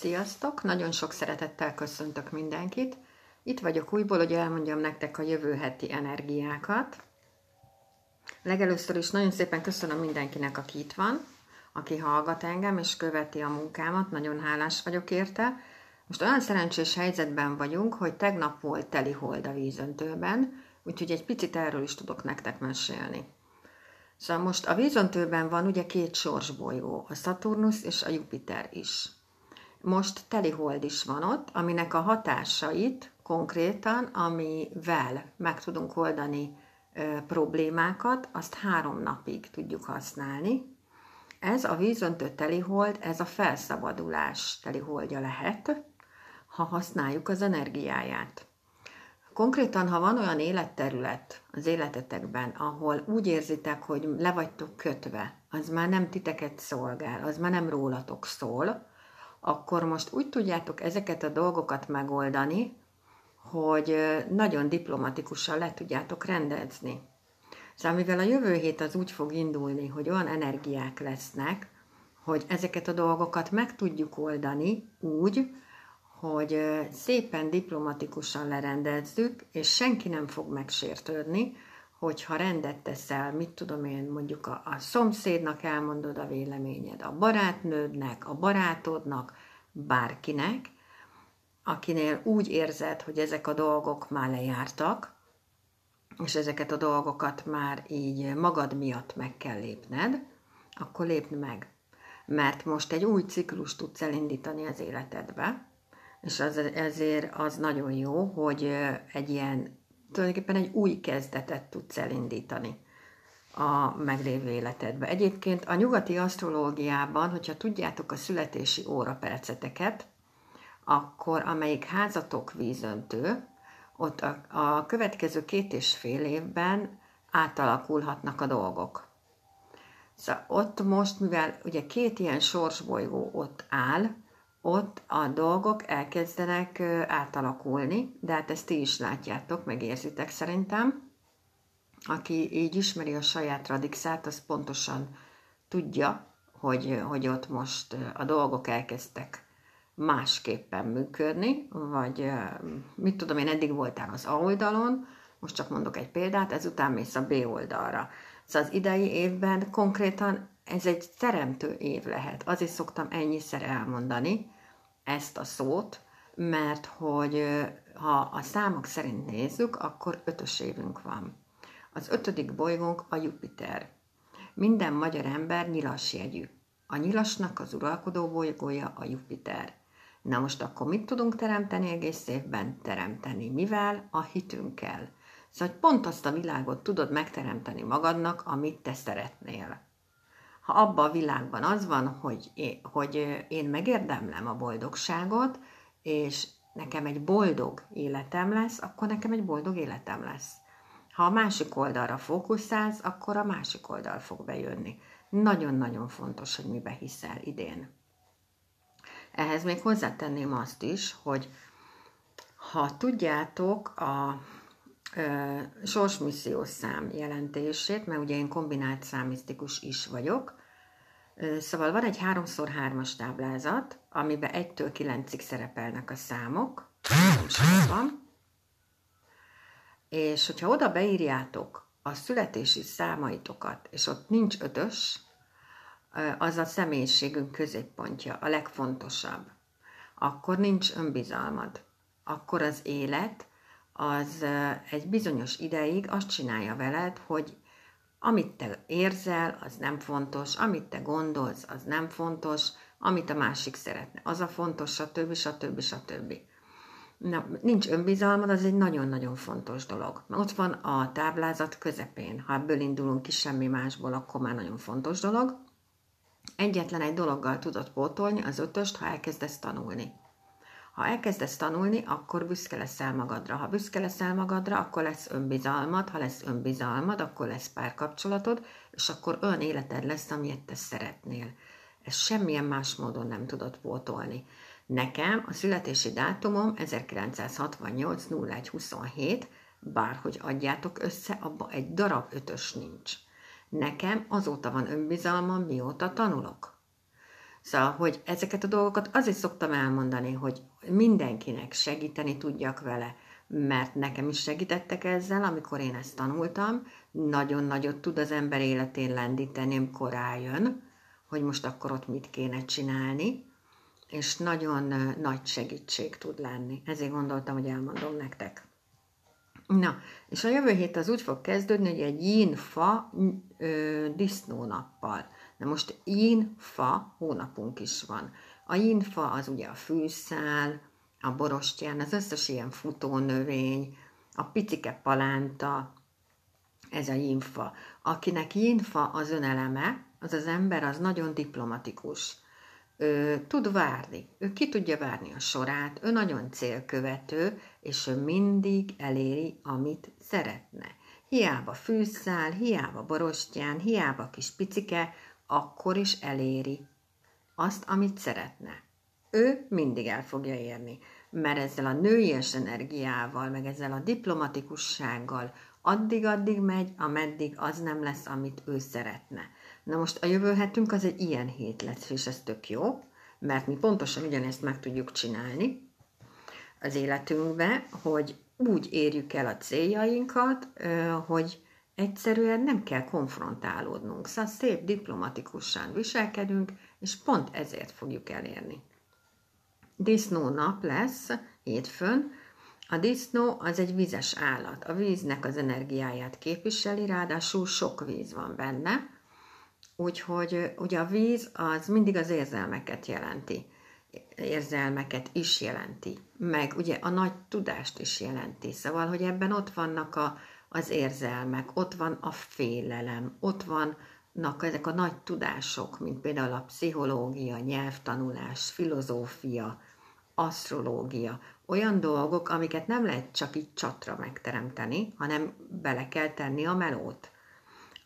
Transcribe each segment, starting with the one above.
Sziasztok! Nagyon sok szeretettel köszöntök mindenkit. Itt vagyok újból, hogy elmondjam nektek a jövő heti energiákat. Legelőször is nagyon szépen köszönöm mindenkinek, aki itt van, aki hallgat engem és követi a munkámat. Nagyon hálás vagyok érte. Most olyan szerencsés helyzetben vagyunk, hogy tegnap volt teli hold a vízöntőben, úgyhogy egy picit erről is tudok nektek mesélni. Szóval most a vízöntőben van ugye két sorsbolygó, a Saturnus és a Jupiter is. Most telihold is van ott, aminek a hatásait konkrétan, amivel meg tudunk oldani ö, problémákat, azt három napig tudjuk használni. Ez a vízöntő telihold, ez a felszabadulás teliholdja lehet, ha használjuk az energiáját. Konkrétan, ha van olyan életterület az életetekben, ahol úgy érzitek, hogy le vagytok kötve, az már nem titeket szolgál, az már nem rólatok szól, akkor most úgy tudjátok ezeket a dolgokat megoldani, hogy nagyon diplomatikusan le tudjátok rendezni. Szóval mivel a jövő hét az úgy fog indulni, hogy olyan energiák lesznek, hogy ezeket a dolgokat meg tudjuk oldani úgy, hogy szépen diplomatikusan lerendezzük, és senki nem fog megsértődni, hogyha rendet teszel, mit tudom én, mondjuk a, a szomszédnak elmondod a véleményed, a barátnődnek, a barátodnak, bárkinek, akinél úgy érzed, hogy ezek a dolgok már lejártak, és ezeket a dolgokat már így magad miatt meg kell lépned, akkor lépd meg. Mert most egy új ciklus tudsz elindítani az életedbe, és az, ezért az nagyon jó, hogy egy ilyen, tulajdonképpen egy új kezdetet tudsz elindítani a meglévő életedbe. Egyébként a nyugati asztrológiában, hogyha tudjátok a születési óraperceteket, akkor amelyik házatok vízöntő, ott a, a következő két és fél évben átalakulhatnak a dolgok. Szóval ott most, mivel ugye két ilyen sorsbolygó ott áll, ott a dolgok elkezdenek átalakulni, de hát ezt ti is látjátok, megérzitek szerintem. Aki így ismeri a saját radixát, az pontosan tudja, hogy, hogy ott most a dolgok elkezdtek másképpen működni, vagy mit tudom én, eddig voltál az A oldalon, most csak mondok egy példát, ezután mész a B oldalra. Szóval az idei évben konkrétan ez egy teremtő év lehet. Azért szoktam ennyiszer elmondani, ezt a szót, mert hogy ha a számok szerint nézzük, akkor ötös évünk van. Az ötödik bolygónk a Jupiter. Minden magyar ember nyilas jegyű. A nyilasnak az uralkodó bolygója a Jupiter. Na most akkor mit tudunk teremteni egész évben? Teremteni. Mivel? A hitünkkel. Szóval pont azt a világot tudod megteremteni magadnak, amit te szeretnél ha abban a világban az van, hogy hogy én megérdemlem a boldogságot, és nekem egy boldog életem lesz, akkor nekem egy boldog életem lesz. Ha a másik oldalra fókuszálsz, akkor a másik oldal fog bejönni. Nagyon-nagyon fontos, hogy mibe hiszel idén. Ehhez még hozzátenném azt is, hogy ha tudjátok a sorsmissziós szám jelentését, mert ugye én kombinált számisztikus is vagyok, Szóval van egy 3x3-as táblázat, amiben 1-től 9-ig szerepelnek a számok, van, és hogyha oda beírjátok a születési számaitokat, és ott nincs ötös, az a személyiségünk középpontja, a legfontosabb. Akkor nincs önbizalmad. Akkor az élet az egy bizonyos ideig azt csinálja veled, hogy amit te érzel, az nem fontos, amit te gondolsz, az nem fontos, amit a másik szeretne, az a fontos, stb. stb. stb. Na, nincs önbizalmad, az egy nagyon-nagyon fontos dolog. Ott van a táblázat közepén. Ha ebből indulunk ki semmi másból, akkor már nagyon fontos dolog. Egyetlen egy dologgal tudod pótolni az ötöst, ha elkezdesz tanulni. Ha elkezdesz tanulni, akkor büszke leszel magadra. Ha büszke leszel magadra, akkor lesz önbizalmad, ha lesz önbizalmad, akkor lesz párkapcsolatod, és akkor olyan életed lesz, amilyet te szeretnél. Ezt semmilyen más módon nem tudod pótolni. Nekem a születési dátumom 1968 01 27, bárhogy adjátok össze, abba egy darab ötös nincs. Nekem azóta van önbizalmam, mióta tanulok. Szóval, hogy ezeket a dolgokat azért szoktam elmondani, hogy mindenkinek segíteni tudjak vele, mert nekem is segítettek ezzel, amikor én ezt tanultam. Nagyon nagyot tud az ember életén lendíteni, amikor rájön, hogy most akkor ott mit kéne csinálni, és nagyon nagy segítség tud lenni. Ezért gondoltam, hogy elmondom nektek. Na, és a jövő hét az úgy fog kezdődni, hogy egy yin-fa disznónappal. Na most yin-fa hónapunk is van. A yin-fa az ugye a fűszál, a borostyán, az összes ilyen futónövény, a picike palánta, ez a yin-fa. Akinek yin-fa az öneleme, az az ember az nagyon diplomatikus. Ő tud várni, ő ki tudja várni a sorát, ő nagyon célkövető, és ő mindig eléri, amit szeretne. Hiába fűszál, hiába borostyán, hiába kis picike, akkor is eléri azt, amit szeretne. Ő mindig el fogja érni, mert ezzel a nőies energiával, meg ezzel a diplomatikussággal addig-addig megy, ameddig az nem lesz, amit ő szeretne. Na most a jövő hetünk az egy ilyen hét lesz, és ez tök jó, mert mi pontosan ugyanezt meg tudjuk csinálni az életünkbe, hogy úgy érjük el a céljainkat, hogy egyszerűen nem kell konfrontálódnunk. Szóval szép diplomatikusan viselkedünk, és pont ezért fogjuk elérni. Disznó nap lesz hétfőn. A disznó az egy vizes állat. A víznek az energiáját képviseli, ráadásul sok víz van benne, Úgyhogy ugye a víz az mindig az érzelmeket jelenti. Érzelmeket is jelenti. Meg ugye a nagy tudást is jelenti. Szóval, hogy ebben ott vannak a, az érzelmek, ott van a félelem, ott vannak ezek a nagy tudások, mint például a pszichológia, nyelvtanulás, filozófia, asztrológia, olyan dolgok, amiket nem lehet csak így csatra megteremteni, hanem bele kell tenni a melót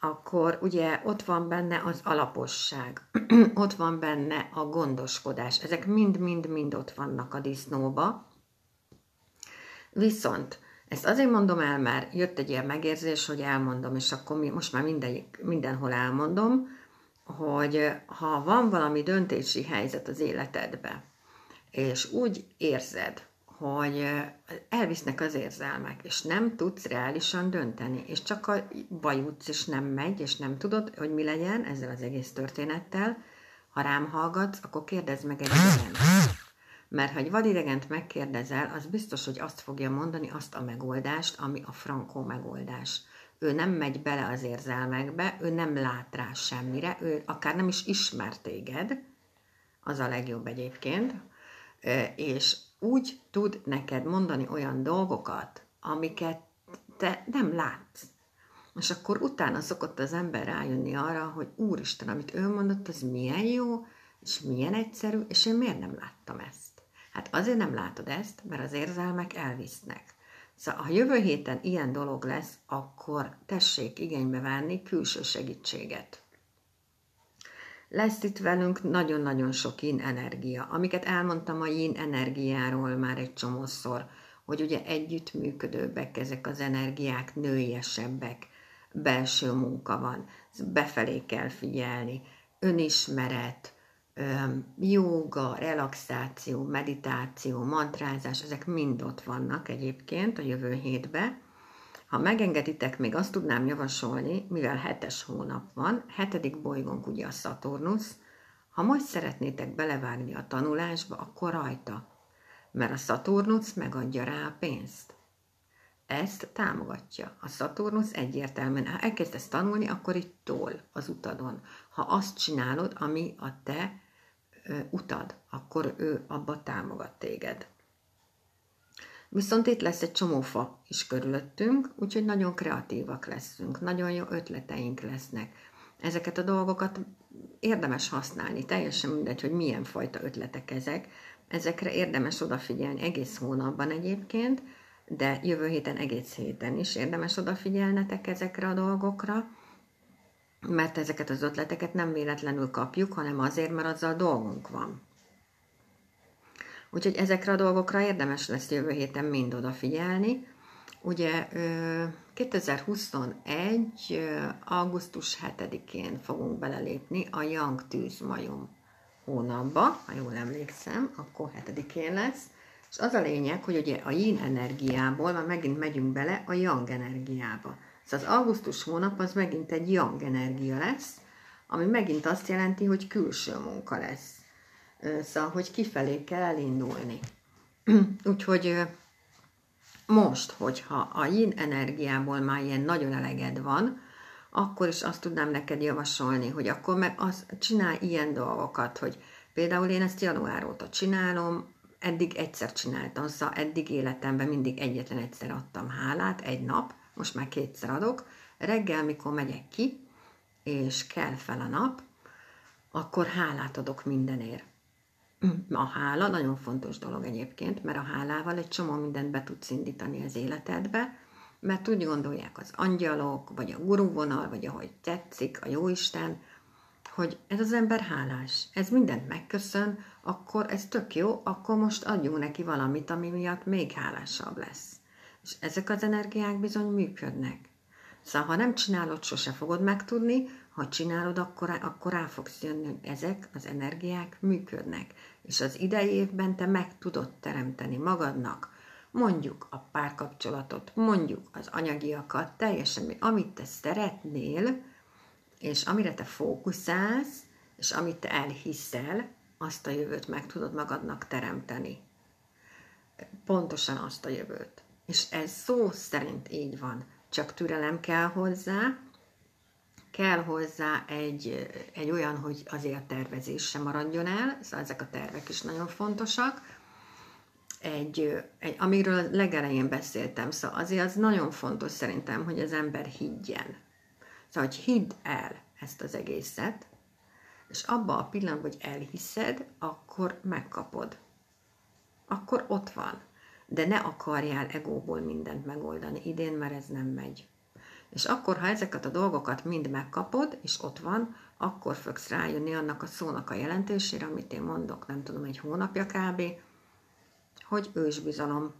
akkor ugye ott van benne az alaposság, ott van benne a gondoskodás. Ezek mind-mind-mind ott vannak a disznóba. Viszont ezt azért mondom el, mert jött egy ilyen megérzés, hogy elmondom, és akkor mi, most már minden, mindenhol elmondom, hogy ha van valami döntési helyzet az életedbe, és úgy érzed, hogy elvisznek az érzelmek, és nem tudsz reálisan dönteni, és csak a baj jutsz, és nem megy, és nem tudod, hogy mi legyen ezzel az egész történettel. Ha rám hallgatsz, akkor kérdezd meg egy idegent. Mert ha egy vadidegent megkérdezel, az biztos, hogy azt fogja mondani, azt a megoldást, ami a frankó megoldás. Ő nem megy bele az érzelmekbe, ő nem lát rá semmire, ő akár nem is ismer téged, az a legjobb egyébként, és úgy tud neked mondani olyan dolgokat, amiket te nem látsz. És akkor utána szokott az ember rájönni arra, hogy Úristen, amit ő mondott, az milyen jó, és milyen egyszerű, és én miért nem láttam ezt? Hát azért nem látod ezt, mert az érzelmek elvisznek. Szóval, ha jövő héten ilyen dolog lesz, akkor tessék igénybe venni külső segítséget. Lesz itt velünk nagyon-nagyon sok yin energia, amiket elmondtam a yin energiáról már egy csomószor, hogy ugye együttműködőbbek ezek az energiák, nőiesebbek, belső munka van, befelé kell figyelni, önismeret, jóga, relaxáció, meditáció, mantrázás, ezek mind ott vannak egyébként a jövő hétben, ha megengeditek, még azt tudnám javasolni, mivel hetes hónap van, hetedik bolygónk ugye a Szaturnusz, ha most szeretnétek belevágni a tanulásba, akkor rajta, mert a Szaturnusz megadja rá a pénzt. Ezt támogatja. A Szaturnusz egyértelműen, ha elkezdesz tanulni, akkor itt tol az utadon. Ha azt csinálod, ami a te ö, utad, akkor ő abba támogat téged. Viszont itt lesz egy csomó fa is körülöttünk, úgyhogy nagyon kreatívak leszünk, nagyon jó ötleteink lesznek. Ezeket a dolgokat érdemes használni, teljesen mindegy, hogy milyen fajta ötletek ezek. Ezekre érdemes odafigyelni egész hónapban egyébként, de jövő héten egész héten is érdemes odafigyelnetek ezekre a dolgokra, mert ezeket az ötleteket nem véletlenül kapjuk, hanem azért, mert azzal dolgunk van. Úgyhogy ezekre a dolgokra érdemes lesz jövő héten mind odafigyelni. Ugye 2021. augusztus 7-én fogunk belelépni a Young tűzmajom hónapba, ha jól emlékszem, akkor hetedikén lesz, és az a lényeg, hogy ugye a yin energiából már megint megyünk bele a yang energiába. Szóval az augusztus hónap az megint egy yang energia lesz, ami megint azt jelenti, hogy külső munka lesz. Szóval, hogy kifelé kell elindulni. Úgyhogy most, hogyha a yin energiából már ilyen nagyon eleged van, akkor is azt tudnám neked javasolni, hogy akkor meg az, csinálj ilyen dolgokat, hogy például én ezt január óta csinálom, eddig egyszer csináltam, szóval eddig életemben mindig egyetlen egyszer adtam hálát, egy nap, most már kétszer adok, reggel, mikor megyek ki, és kell fel a nap, akkor hálát adok mindenért. A hála nagyon fontos dolog egyébként, mert a hálával egy csomó mindent be tudsz indítani az életedbe, mert úgy gondolják az angyalok, vagy a guruvonal, vagy ahogy tetszik, a jóisten, hogy ez az ember hálás, ez mindent megköszön, akkor ez tök jó, akkor most adjunk neki valamit, ami miatt még hálásabb lesz. És ezek az energiák bizony működnek. Szóval, ha nem csinálod, sose fogod megtudni, ha csinálod, akkor, akkor rá fogsz jönni, ezek az energiák működnek. És az idei évben te meg tudod teremteni magadnak, mondjuk a párkapcsolatot, mondjuk az anyagiakat, teljesen, amit te szeretnél, és amire te fókuszálsz, és amit te elhiszel, azt a jövőt meg tudod magadnak teremteni. Pontosan azt a jövőt. És ez szó szerint így van. Csak türelem kell hozzá, kell hozzá egy, egy olyan, hogy azért a tervezés sem maradjon el, szóval ezek a tervek is nagyon fontosak. Egy, egy, amiről legelején beszéltem, szóval azért az nagyon fontos szerintem, hogy az ember higgyen. Szóval, hogy hidd el ezt az egészet, és abba a pillanatban, hogy elhiszed, akkor megkapod. Akkor ott van. De ne akarjál egóból mindent megoldani idén, mert ez nem megy. És akkor, ha ezeket a dolgokat mind megkapod, és ott van, akkor fogsz rájönni annak a szónak a jelentésére, amit én mondok, nem tudom, egy hónapja kb., hogy ősbizalom,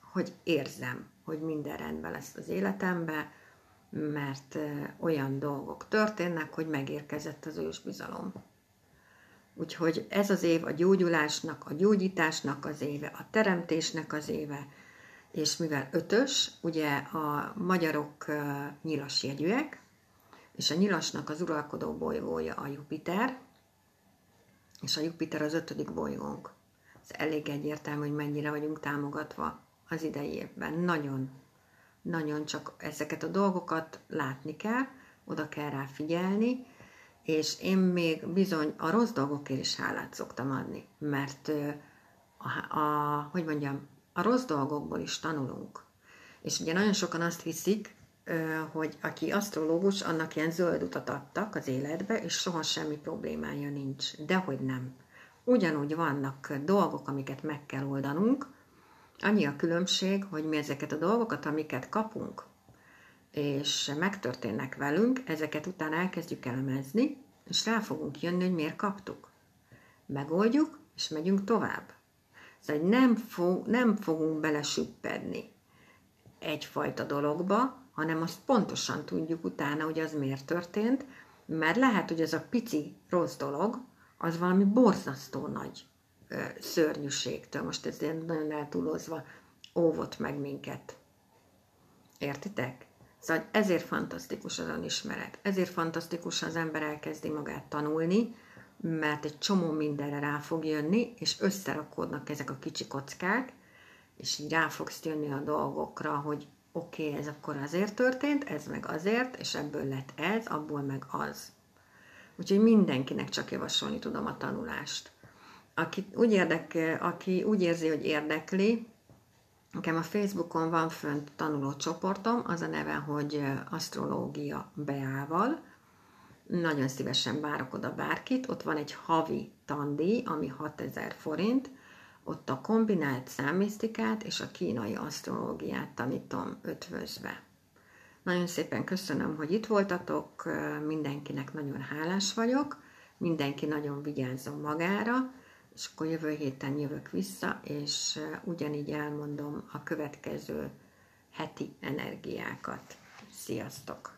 hogy érzem, hogy minden rendben lesz az életemben, mert olyan dolgok történnek, hogy megérkezett az ősbizalom. Úgyhogy ez az év a gyógyulásnak, a gyógyításnak az éve, a teremtésnek az éve, és mivel ötös, ugye a magyarok nyilas jegyűek, és a nyilasnak az uralkodó bolygója a Jupiter, és a Jupiter az ötödik bolygónk. Ez elég egyértelmű, hogy mennyire vagyunk támogatva az idei évben. Nagyon, nagyon csak ezeket a dolgokat látni kell, oda kell rá figyelni, és én még bizony a rossz dolgokért is hálát szoktam adni, mert a, a, hogy mondjam, a rossz dolgokból is tanulunk. És ugye nagyon sokan azt hiszik, hogy aki asztrológus, annak ilyen zöld utat adtak az életbe, és soha semmi problémája nincs. Dehogy nem. Ugyanúgy vannak dolgok, amiket meg kell oldanunk, annyi a különbség, hogy mi ezeket a dolgokat, amiket kapunk, és megtörténnek velünk, ezeket utána elkezdjük elemezni, és rá fogunk jönni, hogy miért kaptuk. Megoldjuk, és megyünk tovább. Szóval nem, fog, nem fogunk belesüppedni egyfajta dologba, hanem azt pontosan tudjuk utána, hogy az miért történt, mert lehet, hogy ez a pici rossz dolog, az valami borzasztó nagy ö, szörnyűségtől, most ez ilyen nagyon eltúlozva, óvott meg minket. Értitek? Szóval ezért fantasztikus az önismeret. Ezért fantasztikus, ha az ember elkezdi magát tanulni, mert egy csomó mindenre rá fog jönni, és összerakódnak ezek a kicsi kockák, és így rá fogsz jönni a dolgokra, hogy oké, okay, ez akkor azért történt, ez meg azért, és ebből lett ez, abból meg az. Úgyhogy mindenkinek csak javasolni tudom a tanulást. Aki úgy, érdekel, aki úgy érzi, hogy érdekli, nekem a Facebookon van fönt tanuló csoportom, az a neve, hogy Asztrológia Beával, nagyon szívesen várok oda bárkit, ott van egy havi tandíj, ami 6000 forint, ott a kombinált számisztikát és a kínai asztrológiát tanítom ötvözve. Nagyon szépen köszönöm, hogy itt voltatok, mindenkinek nagyon hálás vagyok, mindenki nagyon vigyázzon magára, és akkor jövő héten jövök vissza, és ugyanígy elmondom a következő heti energiákat. Sziasztok!